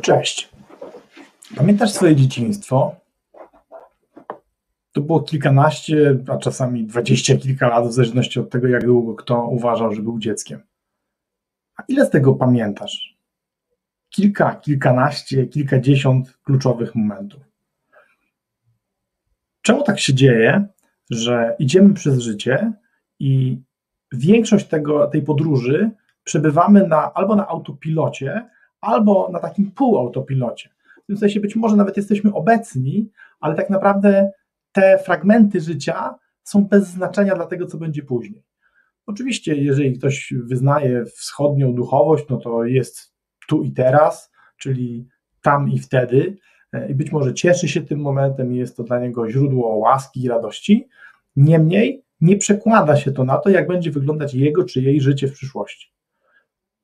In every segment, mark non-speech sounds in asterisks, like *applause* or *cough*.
Cześć. Pamiętasz swoje dzieciństwo? To było kilkanaście, a czasami dwadzieścia kilka lat, w zależności od tego, jak długo kto uważał, że był dzieckiem. A ile z tego pamiętasz? Kilka, kilkanaście, kilkadziesiąt kluczowych momentów. Czemu tak się dzieje, że idziemy przez życie i większość tego, tej podróży przebywamy na, albo na autopilocie, albo na takim półautopilocie. W tym sensie być może nawet jesteśmy obecni, ale tak naprawdę te fragmenty życia są bez znaczenia dla tego, co będzie później. Oczywiście, jeżeli ktoś wyznaje wschodnią duchowość, no to jest tu i teraz, czyli tam i wtedy, e, i być może cieszy się tym momentem i jest to dla niego źródło łaski i radości. Niemniej nie przekłada się to na to, jak będzie wyglądać jego czy jej życie w przyszłości.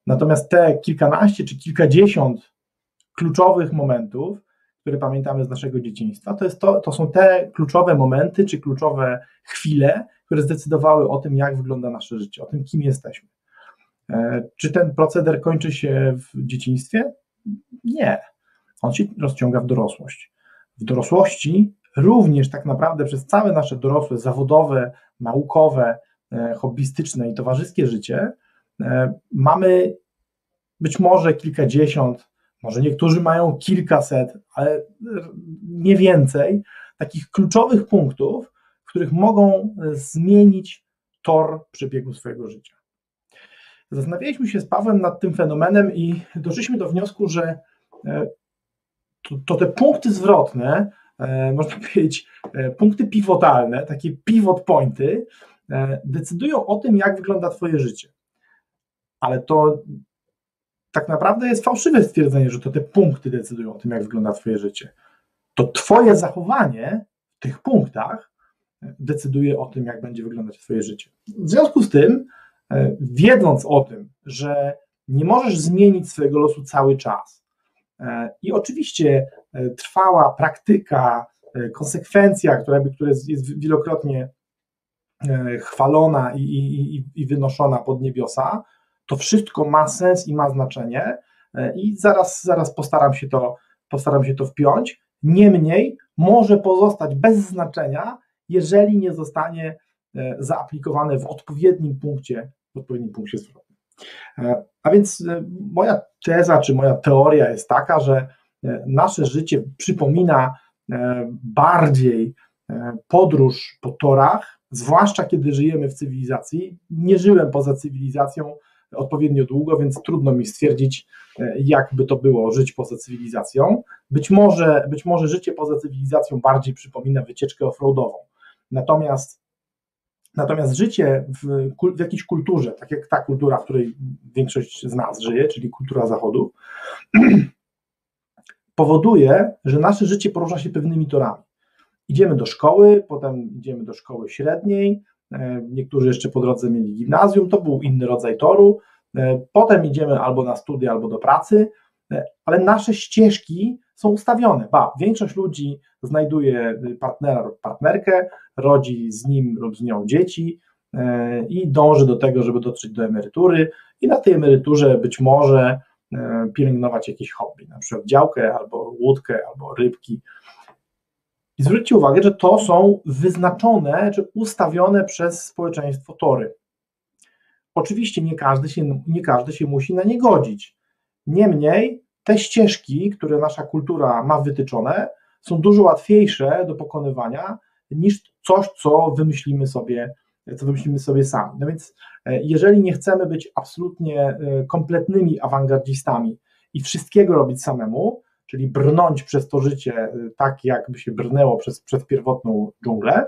Natomiast te kilkanaście czy kilkadziesiąt kluczowych momentów, które pamiętamy z naszego dzieciństwa, to, jest to, to są te kluczowe momenty czy kluczowe chwile, które zdecydowały o tym, jak wygląda nasze życie, o tym, kim jesteśmy. E, czy ten proceder kończy się w dzieciństwie? Nie. On się rozciąga w dorosłość. W dorosłości również tak naprawdę przez całe nasze dorosłe, zawodowe, naukowe, e, hobbystyczne i towarzyskie życie mamy być może kilkadziesiąt, może niektórzy mają kilkaset, ale nie więcej takich kluczowych punktów, w których mogą zmienić tor przebiegu swojego życia. Zastanawialiśmy się z Pawłem nad tym fenomenem i doszliśmy do wniosku, że e, to, to te punkty zwrotne, e, można *laughs* powiedzieć, punkty pivotalne, takie pivot pointy, decydują o tym, jak wygląda Twoje życie ale to tak naprawdę jest fałszywe stwierdzenie, że to te punkty decydują o tym, jak wygląda Twoje życie. To Twoje zachowanie w tych punktach decyduje o tym, jak będzie wyglądać Twoje życie. W związku z tym, e, wiedząc o tym, że nie możesz zmienić swojego losu cały czas, e, i oczywiście e, trwała praktyka, konsekwencja, która, która jest wielokrotnie chwalona i, i, i wynoszona pod niebiosa, to wszystko ma sens i ma znaczenie e, i zaraz, zaraz postaram się to, postaram się to wpiąć. Niemniej może pozostać bez znaczenia, jeżeli nie zostanie e, zaaplikowane w odpowiednim punkcie, w odpowiednim punkcie zwrotnym. E, a więc moja teza, czy moja teoria jest taka, że nasze życie przypomina bardziej podróż po torach, zwłaszcza kiedy żyjemy w cywilizacji. Nie żyłem poza cywilizacją, odpowiednio długo, więc trudno mi stwierdzić, e, jakby to było żyć poza cywilizacją. Być może, być może życie poza cywilizacją bardziej przypomina wycieczkę offroadową. Natomiast Natomiast życie w, w, jakiejś kulturze, tak jak ta kultura, w której większość z nas żyje, czyli kultura Zachodu, *clears throat* powoduje, że nasze życie porusza się pewnymi torami. Idziemy do szkoły, potem idziemy do szkoły średniej, niektórzy jeszcze po drodze mieli gimnazjum, to był inny rodzaj toru. E, potem idziemy albo na studia, albo do pracy, e, ale nasze ścieżki są ustawione. Ba, większość ludzi znajduje partnera lub partnerkę, rodzi z nim lub z nią dzieci i dąży do tego, żeby dotrzeć do emerytury i na tej emeryturze być może pielęgnować jakieś hobby, na przykład działkę albo łódkę, albo rybki, i zwróćcie uwagę, że to są wyznaczone czy ustawione przez społeczeństwo tory. Oczywiście nie każdy się, nie każdy się musi na nie godzić. Niemniej te ścieżki, które nasza kultura ma wytyczone, są dużo łatwiejsze do pokonywania niż coś, co wymyślimy sobie, co wymyślimy sobie sami. No więc, e, jeżeli nie chcemy być absolutnie e, kompletnymi awangardzistami i wszystkiego robić samemu, czyli brnąć przez to życie y, tak, jakby się brnęło przez, przez pierwotną dżunglę,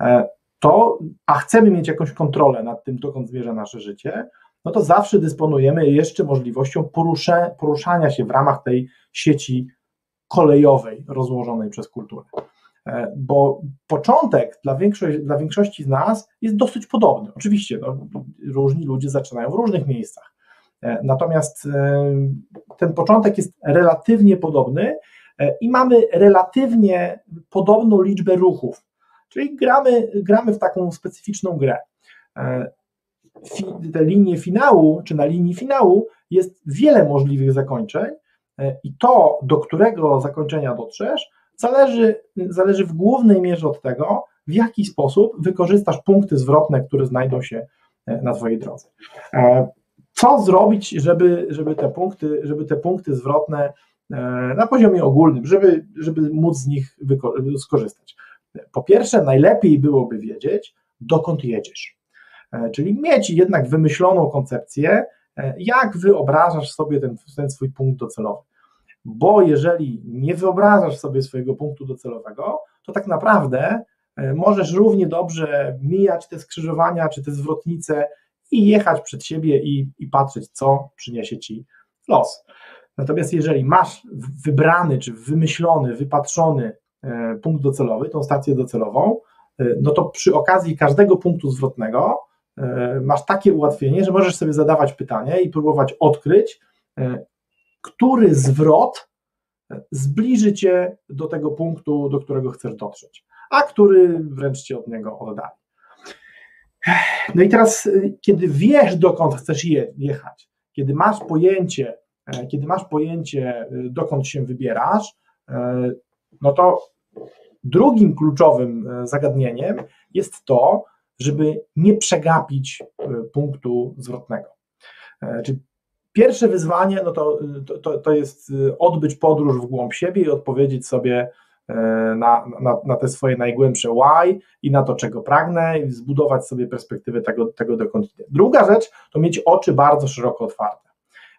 e, to, a chcemy mieć jakąś kontrolę nad tym, dokąd zmierza nasze życie, no to zawsze dysponujemy jeszcze możliwością porusza, poruszania się w ramach tej sieci kolejowej rozłożonej przez kulturę. E, bo początek dla, większość, dla większości z nas jest dosyć podobny. Oczywiście no, różni ludzie zaczynają w różnych miejscach. E, natomiast e, ten początek jest relatywnie podobny i mamy relatywnie podobną liczbę ruchów, czyli gramy, gramy w taką specyficzną grę. Te linie finału, czy na linii finału jest wiele możliwych zakończeń, i to, do którego zakończenia dotrzesz, zależy, zależy w głównej mierze od tego, w jaki sposób wykorzystasz punkty zwrotne, które znajdą się e, na Twojej drodze. E, co zrobić, żeby, żeby, te, punkty, żeby te punkty zwrotne e, na poziomie ogólnym, żeby, żeby móc z nich skorzystać? Po pierwsze, najlepiej byłoby wiedzieć, dokąd jedziesz. Czyli mieć jednak wymyśloną koncepcję, jak wyobrażasz sobie ten, ten swój punkt docelowy bo jeżeli nie wyobrażasz sobie swojego punktu docelowego, to tak naprawdę e, możesz równie dobrze mijać te skrzyżowania czy te zwrotnice i jechać przed siebie i, i patrzeć, co przyniesie ci los. Natomiast jeżeli masz wybrany czy wymyślony, wypatrzony e, punkt docelowy, tą stację docelową, e, no to przy okazji każdego punktu zwrotnego masz takie ułatwienie, że możesz sobie zadawać pytanie i próbować odkryć, który zwrot zbliży cię do tego punktu, do którego chcesz dotrzeć, a który wręcz cię od niego oddali. No i teraz, kiedy wiesz, dokąd chcesz je, jechać, kiedy masz pojęcie, e, kiedy masz pojęcie, e, dokąd się wybierasz, e, no to drugim kluczowym zagadnieniem jest to, żeby nie przegapić punktu zwrotnego. Czyli Pierwsze wyzwanie no to, to, to jest y, odbyć podróż w głąb siebie i odpowiedzieć sobie e, na, na, na te swoje najgłębsze why i na to, czego pragnę, i zbudować sobie perspektywę tego, tego dokąd idę. Druga rzecz to mieć oczy bardzo szeroko otwarte.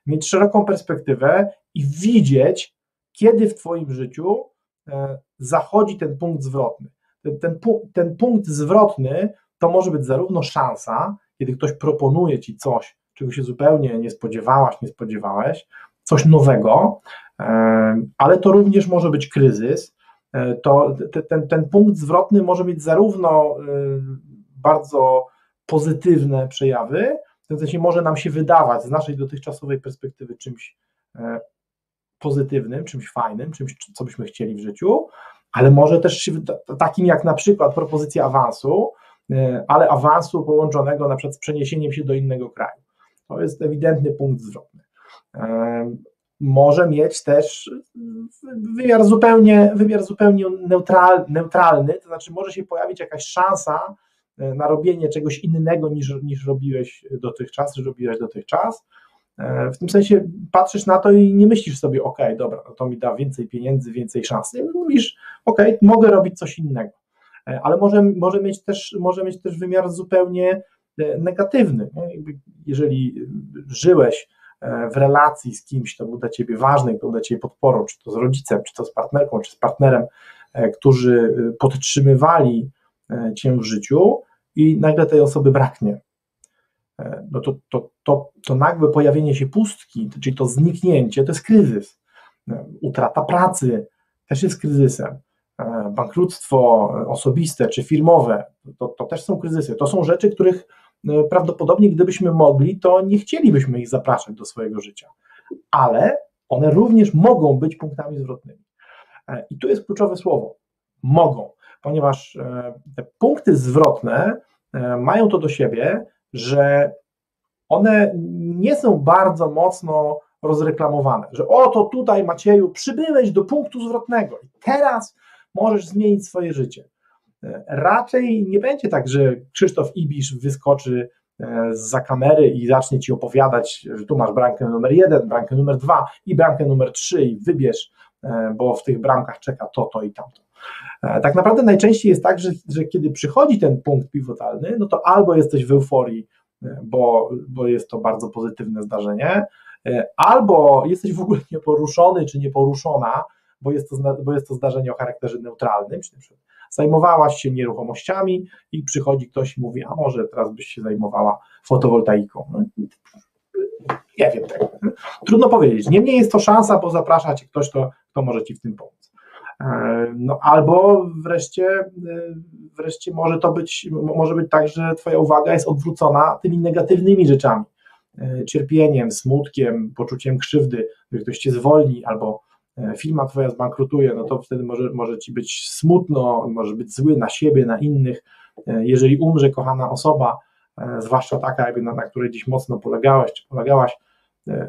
Mieć szeroką perspektywę i widzieć, kiedy w Twoim życiu e, zachodzi ten punkt zwrotny. Ten, ten, ten punkt zwrotny to może być zarówno szansa, kiedy ktoś proponuje Ci coś, czego się zupełnie nie spodziewałaś, nie spodziewałeś, coś nowego, e, ale to również może być kryzys. E, to ten, ten punkt zwrotny może mieć zarówno e, bardzo pozytywne przejawy, w tym sensie może nam się wydawać z naszej dotychczasowej perspektywy czymś pozytywnym, czymś fajnym, czymś, co byśmy chcieli w życiu, ale może też takim jak na przykład propozycja awansu, ale awansu połączonego na przykład z przeniesieniem się do innego kraju. To jest ewidentny punkt zwrotny. Może mieć też wymiar zupełnie, wymiar zupełnie neutral, neutralny, to znaczy może się pojawić jakaś szansa e, na robienie czegoś innego niż, niż robiłeś dotychczas, czy robiłeś dotychczas. E, w tym sensie patrzysz na to i nie myślisz sobie, ok, dobra, no to mi da więcej pieniędzy, więcej szans. Mówisz, ok, mogę robić coś innego. E, ale może, może, mieć też, może mieć też wymiar zupełnie negatywny. Jeżeli żyłeś w relacji z kimś, to był dla ciebie ważny, to był dla ciebie podporą, czy to z rodzicem, czy to z partnerką, czy z partnerem, e, którzy podtrzymywali cię w życiu i nagle tej osoby braknie. No to, to, to, to nagłe pojawienie się pustki, czyli to zniknięcie, to jest kryzys. Utrata pracy też jest kryzysem. Bankructwo osobiste czy firmowe to, to też są kryzysy. To są rzeczy, których prawdopodobnie gdybyśmy mogli, to nie chcielibyśmy ich zapraszać do swojego życia, ale one również mogą być punktami zwrotnymi. E, I tu jest kluczowe słowo mogą, ponieważ e, te punkty zwrotne e, mają to do siebie, że one nie są bardzo mocno rozreklamowane, że oto tutaj Macieju przybyłeś do punktu zwrotnego i teraz możesz zmienić swoje życie. Raczej nie będzie tak, że Krzysztof Ibisz wyskoczy e, za kamery i zacznie ci opowiadać, że tu masz bramkę numer jeden, bramkę numer dwa i bramkę numer trzy i wybierz, e, bo w tych bramkach czeka to, to i tamto. E, tak naprawdę najczęściej jest tak, że, że kiedy przychodzi ten punkt pivotalny, no to albo jesteś w euforii, bo, bo jest to bardzo pozytywne zdarzenie, albo jesteś w ogóle nieporuszony czy nieporuszona, bo jest to, bo jest to zdarzenie o charakterze neutralnym, czyli zajmowałaś się nieruchomościami i przychodzi ktoś i mówi, a może teraz byś się zajmowała fotowoltaiką. No, nie wiem tego. Trudno powiedzieć. Niemniej jest to szansa, bo zaprasza cię ktoś, kto, kto może ci w tym pomóc. E, no albo wreszcie, e, wreszcie może to być, może być tak, że twoja uwaga jest odwrócona tymi negatywnymi rzeczami, e, cierpieniem, smutkiem, poczuciem krzywdy, że ktoś cię zwolni albo firma twoja zbankrutuje, no to wtedy może, może ci być smutno, może być zły na siebie, na innych. Jeżeli umrze kochana osoba, zwłaszcza taka, jakby na, na której dziś mocno polegałeś czy polegałaś,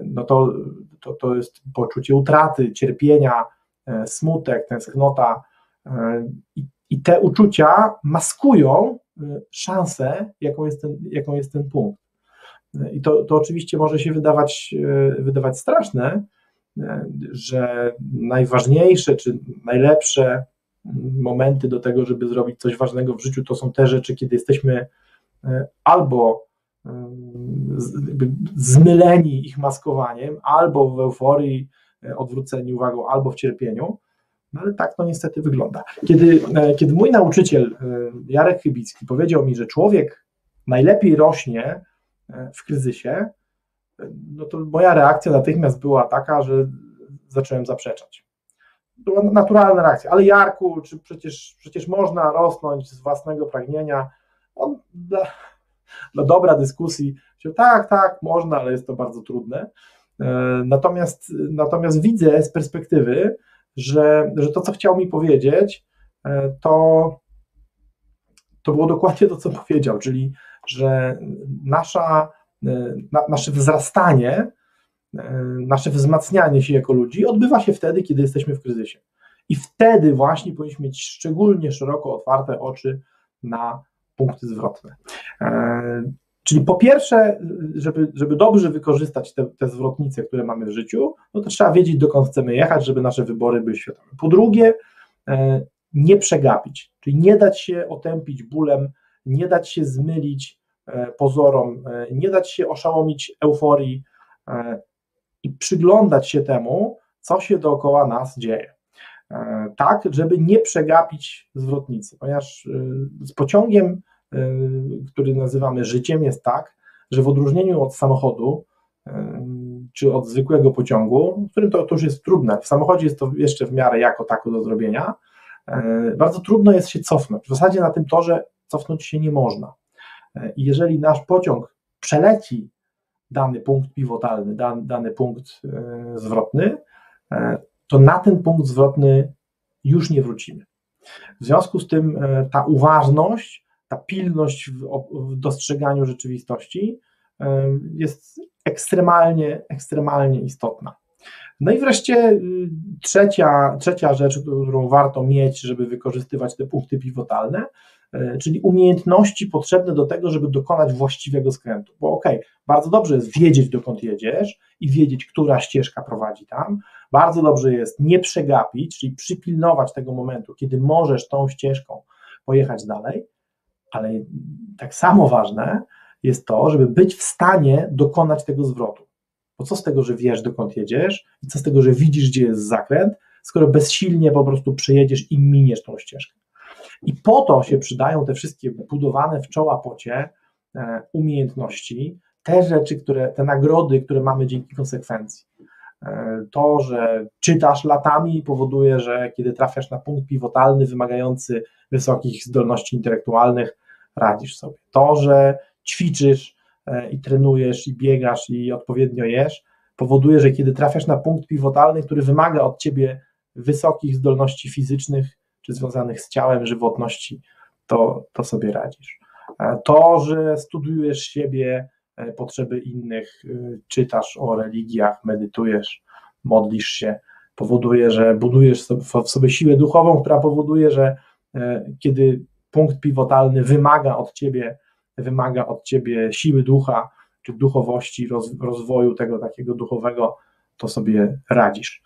no to, to, to jest poczucie utraty, cierpienia, E, smutek, tęsknota e, i, i te uczucia maskują e, szansę, jaką jest ten, jaką jest ten punkt. I to, to oczywiście może się wydawać, wydawać straszne, że najważniejsze czy najlepsze momenty do tego, żeby zrobić coś ważnego w życiu, to są te rzeczy, kiedy jesteśmy albo zmyleni ich maskowaniem, albo w euforii E, odwróceni uwagą albo w cierpieniu. No ale tak to niestety wygląda. Kiedy, e, kiedy mój nauczyciel e, Jarek Chybicki powiedział mi, że człowiek najlepiej rośnie w kryzysie, no to moja reakcja natychmiast była taka, że zacząłem zaprzeczać. Była naturalna reakcja, ale Jarku, czy przecież, przecież można rosnąć z własnego pragnienia? On dla, dla dobra dyskusji, tak, tak, można, ale jest to bardzo trudne. E, natomiast, natomiast widzę z perspektywy, że, że to, co chciał mi powiedzieć, e, to, to było dokładnie to, co powiedział, czyli że nasza, na, nasze wzrastanie, nasze wzmacnianie się jako ludzi odbywa się wtedy, kiedy jesteśmy w kryzysie. I wtedy właśnie powinniśmy mieć szczególnie szeroko otwarte oczy na punkty zwrotne. Czyli po pierwsze, żeby, żeby dobrze wykorzystać te, te zwrotnice, które mamy w życiu, no to trzeba wiedzieć, dokąd chcemy jechać, żeby nasze wybory były świadome. Po drugie, e, nie przegapić, czyli nie dać się otępić bólem, nie dać się zmylić e, pozorom, e, nie dać się oszałomić euforii i przyglądać się temu, co się dookoła nas dzieje. Tak, żeby nie przegapić zwrotnicy, ponieważ z pociągiem który nazywamy życiem, jest tak, że w odróżnieniu od samochodu czy od zwykłego pociągu, w którym to, to już jest trudne, w samochodzie jest to jeszcze w miarę jako tako do zrobienia, bardzo trudno jest się cofnąć. W zasadzie na tym torze cofnąć się nie można. I jeżeli nasz pociąg przeleci dany punkt pivotalny, dany, dany punkt zwrotny, to na ten punkt zwrotny już nie wrócimy. W związku z tym ta uważność ta pilność w, w dostrzeganiu rzeczywistości jest ekstremalnie, ekstremalnie istotna. No i wreszcie y, trzecia, trzecia rzecz, którą warto mieć, żeby wykorzystywać te punkty pivotalne, czyli umiejętności potrzebne do tego, żeby dokonać właściwego skrętu. Bo okej, okay, bardzo dobrze jest wiedzieć, dokąd jedziesz i wiedzieć, która ścieżka prowadzi tam. Bardzo dobrze jest nie przegapić, czyli przypilnować tego momentu, kiedy możesz tą ścieżką pojechać dalej, ale tak samo ważne jest to, żeby być w stanie dokonać tego zwrotu. Bo co z tego, że wiesz, dokąd jedziesz, i co z tego, że widzisz, gdzie jest zakręt, skoro bezsilnie po prostu przejedziesz i miniesz tą ścieżkę. I po to się przydają te wszystkie budowane w czoła pocie e, umiejętności, te rzeczy, które, te nagrody, które mamy dzięki konsekwencji. E, to, że czytasz latami powoduje, że kiedy trafiasz na punkt pivotalny wymagający wysokich zdolności intelektualnych, radzisz sobie. To, że ćwiczysz e, i trenujesz, i biegasz, i odpowiednio jesz, powoduje, że kiedy trafiasz na punkt pivotalny, który wymaga od ciebie wysokich zdolności fizycznych, czy związanych z ciałem, żywotności, to, to sobie radzisz. E, to, że studiujesz siebie, e, potrzeby innych, czytasz o religiach, medytujesz, modlisz się, powoduje, że budujesz w sobie siłę duchową, która powoduje, że kiedy punkt pivotalny wymaga od ciebie, wymaga od ciebie siły ducha, czy duchowości, roz, rozwoju tego takiego duchowego, to sobie radzisz.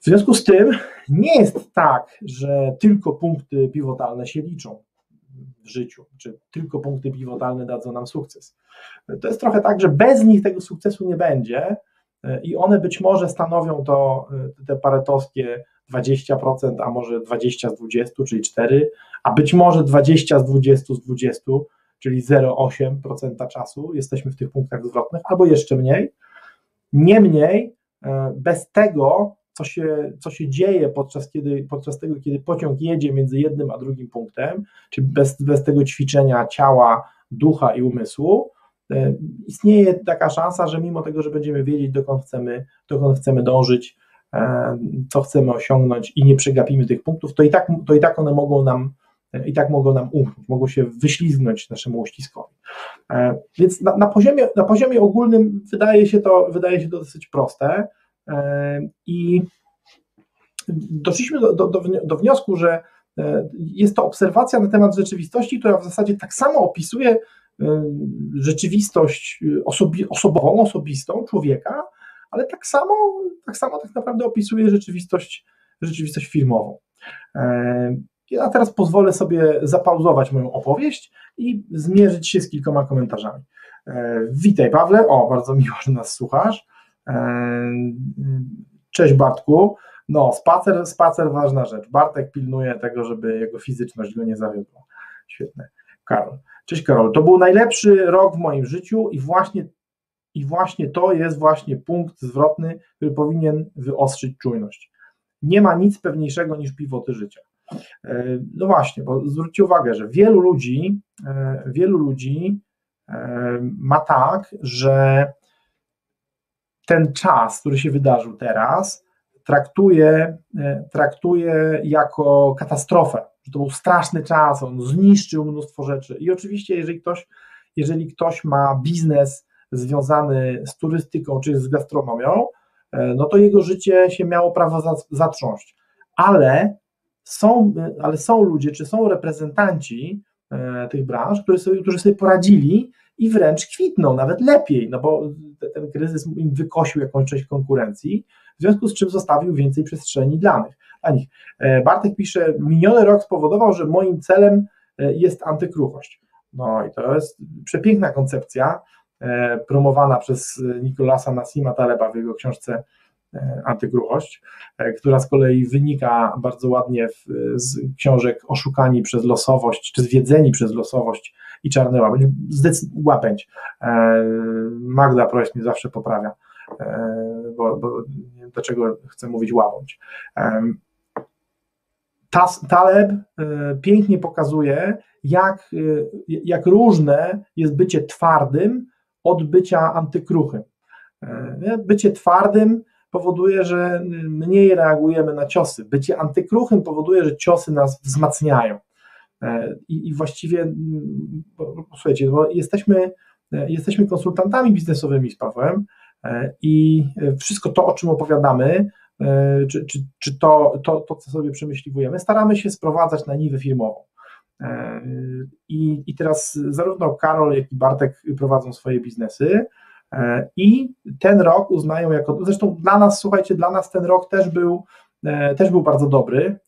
W związku z tym nie jest tak, że tylko punkty pivotalne się liczą w życiu, czy tylko punkty pivotalne dadzą nam sukces. To jest trochę tak, że bez nich tego sukcesu nie będzie, i one być może stanowią to te paretowskie 20%, a może 20 z 20, czyli 4, a być może 20 z 20 z 20, czyli 0,8% czasu jesteśmy w tych punktach zwrotnych, albo jeszcze mniej. Niemniej, e, bez tego, co się, co się dzieje podczas, kiedy, podczas tego, kiedy pociąg jedzie między jednym a drugim punktem, czyli bez, bez tego ćwiczenia ciała, ducha i umysłu, e, istnieje taka szansa, że mimo tego, że będziemy wiedzieć, dokąd chcemy, dokąd chcemy dążyć, e, co chcemy osiągnąć i nie przegapimy tych punktów, to i tak, to i tak one mogą nam i tak mogą nam umknąć, mogą się wyślizgnąć naszemu uściskowi. E, więc na, na, poziomie, na poziomie ogólnym wydaje się, to, wydaje się to dosyć proste i doszliśmy do, do, do wniosku, że e, jest to obserwacja na temat rzeczywistości, która w zasadzie tak samo opisuje rzeczywistość osobi, osobową, osobistą człowieka, ale tak samo, tak samo tak naprawdę opisuje rzeczywistość, rzeczywistość firmową. A teraz pozwolę sobie zapauzować moją opowieść i zmierzyć się z kilkoma komentarzami. E, witaj Pawle, o bardzo miło, że nas słuchasz. E, cześć Bartku. No, spacer, spacer ważna rzecz. Bartek pilnuje tego, żeby jego fizyczność go nie zawiodła. Świetne. Karol. Cześć Karol. To był najlepszy rok w moim życiu i właśnie, i właśnie to jest właśnie punkt zwrotny, który powinien wyostrzyć czujność. Nie ma nic pewniejszego niż piwoty życia. E, no właśnie, bo zwróćcie uwagę, że wielu ludzi, e, wielu ludzi ma tak, że ten czas, który się wydarzył teraz, traktuje, traktuje jako katastrofę, że to był straszny czas, on zniszczył mnóstwo rzeczy. I oczywiście, jeżeli ktoś, jeżeli ktoś ma biznes związany z turystyką czy z gastronomią, no to jego życie się miało prawo zatrząść. Ale są, ale są ludzie, czy są reprezentanci e, tych branż, którzy sobie, którzy sobie poradzili i wręcz kwitną, nawet lepiej, no bo ten kryzys im wykosił jakąś część konkurencji, w związku z czym zostawił więcej przestrzeni dla nich. Dla nich. E, Bartek pisze, miniony rok spowodował, że moim celem e, jest antykruchość. No i to jest przepiękna koncepcja, promowana przez Nikolasa Nassima Taleba w jego książce E, antygruchość, e, która z kolei wynika bardzo ładnie w, z książek Oszukani przez losowość, czy Zwiedzeni przez losowość i Czarny Łabędź. Zdecyd- łabędź. E, Magda Projekt mnie zawsze poprawia, bo, bo dlaczego chcę mówić łabędź. Taleb pięknie pokazuje, jak, jak różne jest bycie twardym od bycia antykruchym. Bycie twardym powoduje, że mniej reagujemy na ciosy. Bycie antykruchym powoduje, że ciosy nas wzmacniają. E, I, i właściwie, słuchajcie, bo jesteśmy, e, jesteśmy konsultantami biznesowymi z Pawłem e, i wszystko to, o czym opowiadamy, czy, czy, czy to, to, to, co sobie przemyśliwujemy, staramy się sprowadzać na niwę firmową. I, I teraz zarówno Karol, jak i Bartek prowadzą swoje biznesy, I ten rok uznają jako, zresztą dla nas, słuchajcie, dla nas ten rok też był, e, też był bardzo dobry.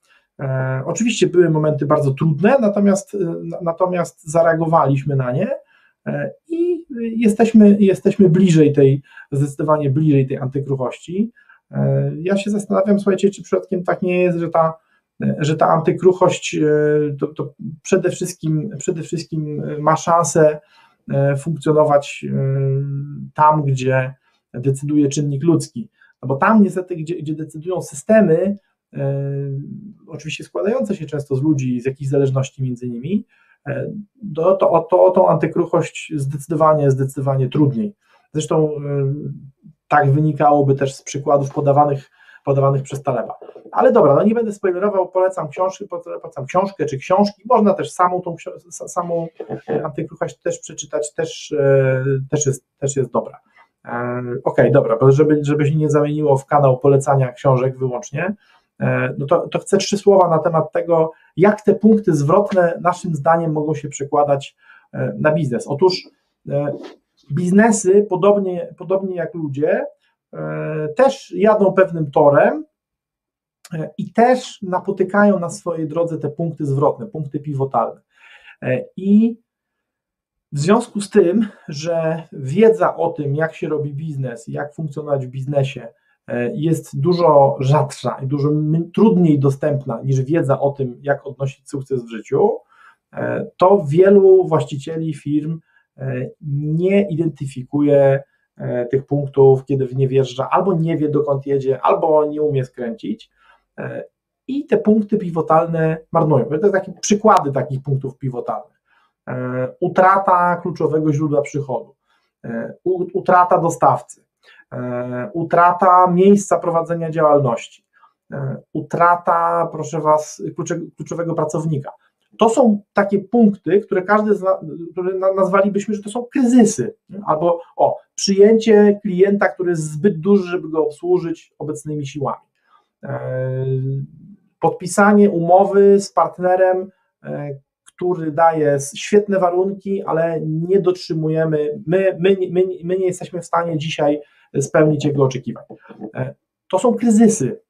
E, oczywiście były momenty bardzo trudne, natomiast, natomiast zareagowaliśmy na nie i jesteśmy, jesteśmy bliżej tej, zdecydowanie bliżej tej antykruchości. Ja się zastanawiam, słuchajcie, czy przypadkiem tak nie jest, że ta, że ta antykruchość to, to przede, wszystkim, przede wszystkim ma szansę E, funkcjonować e, tam, gdzie decyduje czynnik ludzki. No bo tam niestety, gdzie, gdzie decydują systemy, e, oczywiście składające się często z ludzi, z jakichś zależności między nimi, to, to, to o tą antykruchość zdecydowanie, zdecydowanie trudniej. Zresztą tak wynikałoby też z przykładów podawanych podawanych przez Taleba. Ale dobra, no nie będę spoilerował, polecam książki, polecam książkę czy książki, można też samą tą samą e, antykruchość też przeczytać, też, e, też, jest, też jest dobra. E, okej, okay, dobra, żeby, żeby się nie zamieniło w kanał polecania książek wyłącznie, no to, to chcę trzy słowa na temat tego, jak te punkty zwrotne naszym zdaniem mogą się przekładać na biznes. Otóż biznesy, podobnie, podobnie jak ludzie, E, też jadą pewnym torem e, i też napotykają na swojej drodze te punkty zwrotne, punkty pivotalne. E, I W związku z tym, że wiedza o tym, jak się robi biznes, jak funkcjonować w biznesie, e, jest dużo rzadsza i dużo trudniej dostępna niż wiedza o tym, jak odnosić sukces w życiu, e, to wielu właścicieli firm e, nie identyfikuje tych punktów, kiedy w nie wjeżdża, albo nie wie dokąd jedzie, albo nie umie skręcić. I te punkty pivotalne marnują. To są takie przykłady takich punktów pivotalnych. E, utrata kluczowego źródła przychodu, e, utrata dostawcy, e, utrata miejsca prowadzenia działalności, utrata, proszę Was, kluczowego pracownika. To są takie punkty, które każdy z nas, które nazwalibyśmy, że to są kryzysy, albo o, przyjęcie klienta, który jest zbyt duży, żeby go obsłużyć obecnymi siłami. Podpisanie umowy z partnerem, który daje świetne warunki, ale nie dotrzymujemy, my, my, my, my nie jesteśmy w stanie dzisiaj spełnić jego oczekiwań. E, to są kryzysy.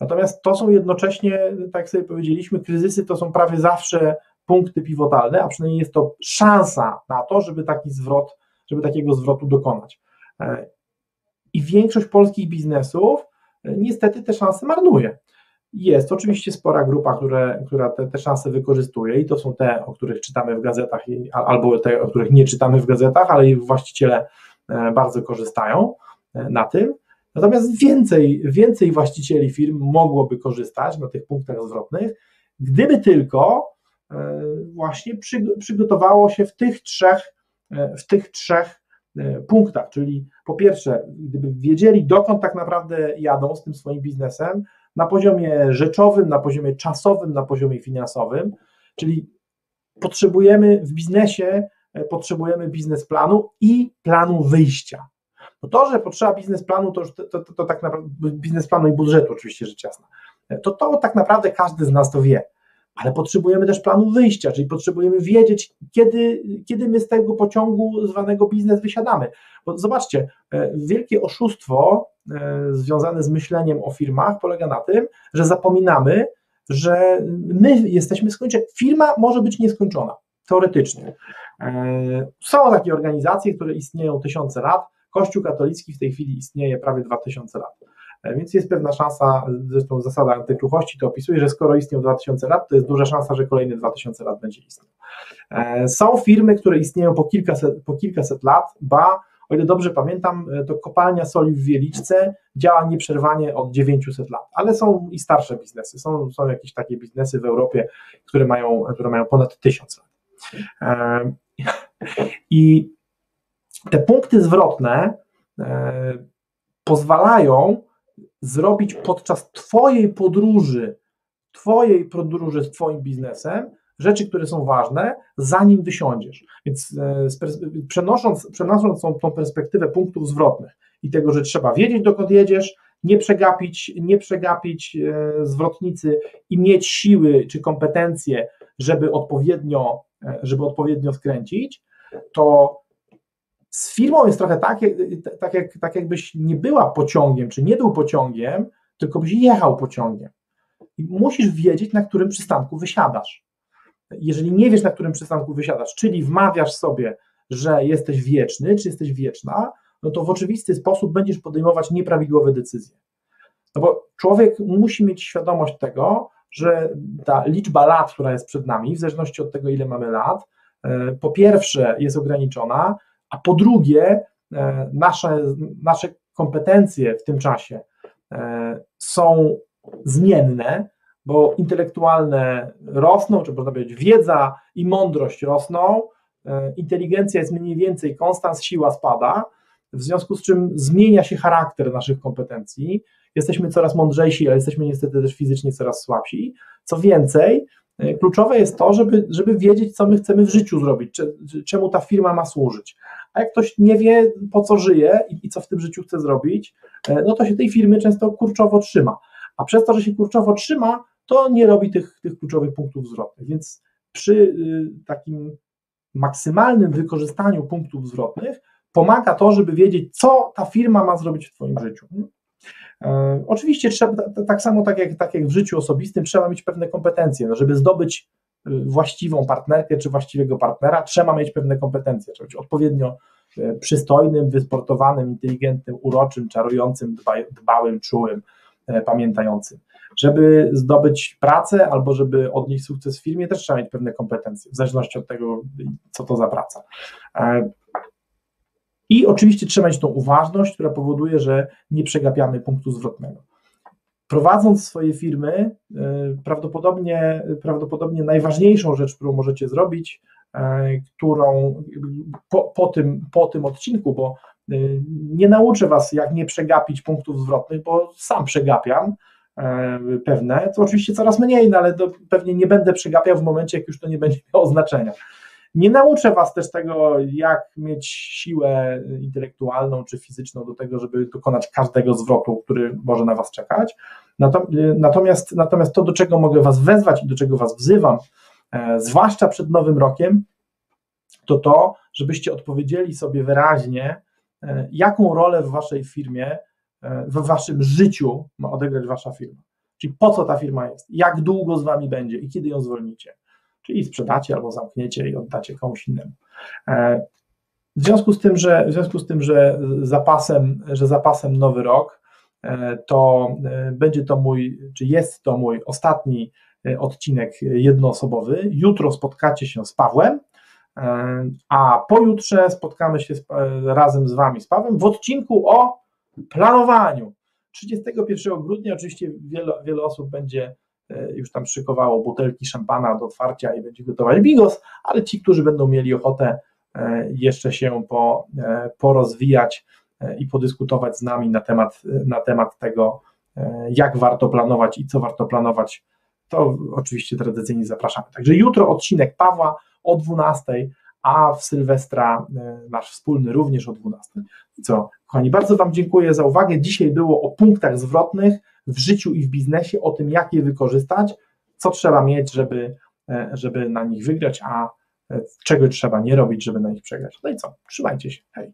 Natomiast to są jednocześnie, tak sobie powiedzieliśmy, kryzysy to są prawie zawsze punkty pivotalne, a przynajmniej jest to szansa na to, żeby taki zwrot, żeby takiego zwrotu dokonać. E, I większość polskich biznesów e, niestety te szanse marnuje. Jest oczywiście spora grupa, które, która te, te szanse wykorzystuje i to są te, o których czytamy w gazetach, albo te, o których nie czytamy w gazetach, ale ich właściciele e, bardzo korzystają na tym. Natomiast więcej, więcej właścicieli firm mogłoby korzystać na tych punktach zwrotnych, gdyby tylko e, właśnie przygotowało się w tych trzech, w tych trzech punktach, czyli po pierwsze, gdyby wiedzieli, dokąd tak naprawdę jadą z tym swoim biznesem, na poziomie rzeczowym, na poziomie czasowym, na poziomie finansowym, czyli potrzebujemy w biznesie, e, potrzebujemy biznesplanu i planu wyjścia. No to, że potrzeba biznesplanu, to, to, to, to tak naprawdę, biznesplanu i budżetu oczywiście rzecz jasna, to to tak naprawdę każdy z nas to wie, ale potrzebujemy też planu wyjścia, czyli potrzebujemy wiedzieć, kiedy, kiedy my z tego pociągu zwanego biznes wysiadamy. Bo zobaczcie, e, wielkie oszustwo e, związane z myśleniem o firmach polega na tym, że zapominamy, że my jesteśmy skończeni. Firma może być nieskończona, teoretycznie. E, są takie organizacje, które istnieją tysiące lat. Kościół katolicki w tej chwili istnieje prawie 2000 lat. Więc jest pewna szansa, zresztą zasada antykruchości to opisuje, że skoro istnieją 2000 lat, to jest duża szansa, że kolejne 2000 lat będzie istniał. Są firmy, które istnieją po kilkaset, po kilkaset lat, ba o ile dobrze pamiętam, e, to kopalnia soli w Wieliczce działa nieprzerwanie od 900 lat, ale są i starsze biznesy. Są, są jakieś takie biznesy w Europie, które mają, które mają ponad 1000 lat. E, I te punkty zwrotne e, pozwalają zrobić podczas Twojej podróży, Twojej podróży z Twoim biznesem, rzeczy, które są ważne, zanim wysiądziesz. Więc e, przenosząc, przenosząc tą, perspektywę punktów zwrotnych i tego, że trzeba wiedzieć, dokąd jedziesz, nie przegapić, nie przegapić e, zwrotnicy i mieć siły czy kompetencje, żeby odpowiednio, żeby odpowiednio skręcić, to z firmą jest trochę tak, tak, jak, tak jakbyś nie była pociągiem, czy nie był pociągiem, tylko byś jechał pociągiem. I musisz wiedzieć, na którym przystanku wysiadasz jeżeli nie wiesz, na którym przystanku wysiadasz, czyli wmawiasz sobie, że jesteś wieczny, czy jesteś wieczna, no to w oczywisty sposób będziesz podejmować nieprawidłowe decyzje. No bo człowiek musi mieć świadomość tego, że ta liczba lat, która jest przed nami, w zależności od tego, ile mamy lat, e, po pierwsze jest ograniczona, a po drugie e, nasze, nasze kompetencje w tym czasie e, są zmienne, bo intelektualne rosną, czy można powiedzieć wiedza i mądrość rosną, e, inteligencja jest mniej więcej konstans, siła spada, w związku z czym zmienia się charakter naszych kompetencji, jesteśmy coraz mądrzejsi, ale jesteśmy niestety też fizycznie coraz słabsi. Co więcej, kluczowe jest to, żeby, żeby wiedzieć, co my chcemy w życiu zrobić, czemu ta firma ma służyć. A jak ktoś nie wie, po co żyje i, i co w tym życiu chce zrobić, e, no to się tej firmy często kurczowo trzyma. A przez to, że się kurczowo trzyma, to nie robi tych, tych kluczowych punktów zwrotnych. Więc przy y, takim maksymalnym wykorzystaniu punktów zwrotnych pomaga to, żeby wiedzieć, co ta firma ma zrobić w Twoim życiu. E, oczywiście trzeba, tak samo tak jak, tak jak w życiu osobistym, trzeba mieć pewne kompetencje, no żeby zdobyć właściwą partnerkę czy właściwego partnera, trzeba mieć pewne kompetencje, trzeba być odpowiednio przystojnym, wysportowanym, inteligentnym, uroczym, czarującym, dbałym, czułym, pamiętającym. Żeby zdobyć pracę albo żeby odnieść sukces w firmie, też trzeba mieć pewne kompetencje, w zależności od tego, co to za praca. I oczywiście trzeba mieć tą uważność, która powoduje, że nie przegapiamy punktu zwrotnego. Prowadząc swoje firmy, y, prawdopodobnie, prawdopodobnie najważniejszą rzecz, którą możecie zrobić, y, którą po, po, tym, po tym odcinku, bo y, nie nauczę Was, jak nie przegapić punktów zwrotnych, bo sam przegapiam pewne, to oczywiście coraz mniej, no ale pewnie nie będę przegapiał w momencie, jak już to nie będzie miało znaczenia. Nie nauczę Was też tego, jak mieć siłę intelektualną czy fizyczną do tego, żeby dokonać każdego zwrotu, który może na Was czekać. Natomiast, natomiast to, do czego mogę Was wezwać i do czego Was wzywam, e, zwłaszcza przed Nowym Rokiem, to to, żebyście odpowiedzieli sobie wyraźnie, e, jaką rolę w Waszej firmie, e, w Waszym życiu ma odegrać Wasza firma. Czyli po co ta firma jest, jak długo z Wami będzie i kiedy ją zwolnicie czyli sprzedacie albo zamkniecie i oddacie komuś innemu. E, w związku z tym, że, w związku z tym, że zapasem, że zapasem nowy rok, e, to e, będzie to mój, czy jest to mój ostatni odcinek jednoosobowy. Jutro spotkacie się z Pawłem, a pojutrze spotkamy się z, razem z Wami z Pawłem w odcinku o planowaniu. 31 grudnia oczywiście wiele, wiele osób będzie już tam szykowało butelki szampana do otwarcia i będzie gotować bigos, ale ci, którzy będą mieli ochotę e, jeszcze się po, e, porozwijać i podyskutować z nami na temat, na temat tego, jak warto planować i co warto planować, to oczywiście tradycyjnie zapraszamy. Także jutro odcinek Pawła o 12, a w Sylwestra nasz wspólny również o 12. I co, kochani, bardzo Wam dziękuję za uwagę. Dzisiaj było o punktach zwrotnych w życiu i w biznesie, o tym, jak je wykorzystać, co trzeba mieć, żeby, e, żeby na nich wygrać, a e, czego trzeba nie robić, żeby na nich przegrać. No i co? Trzymajcie się. Hej.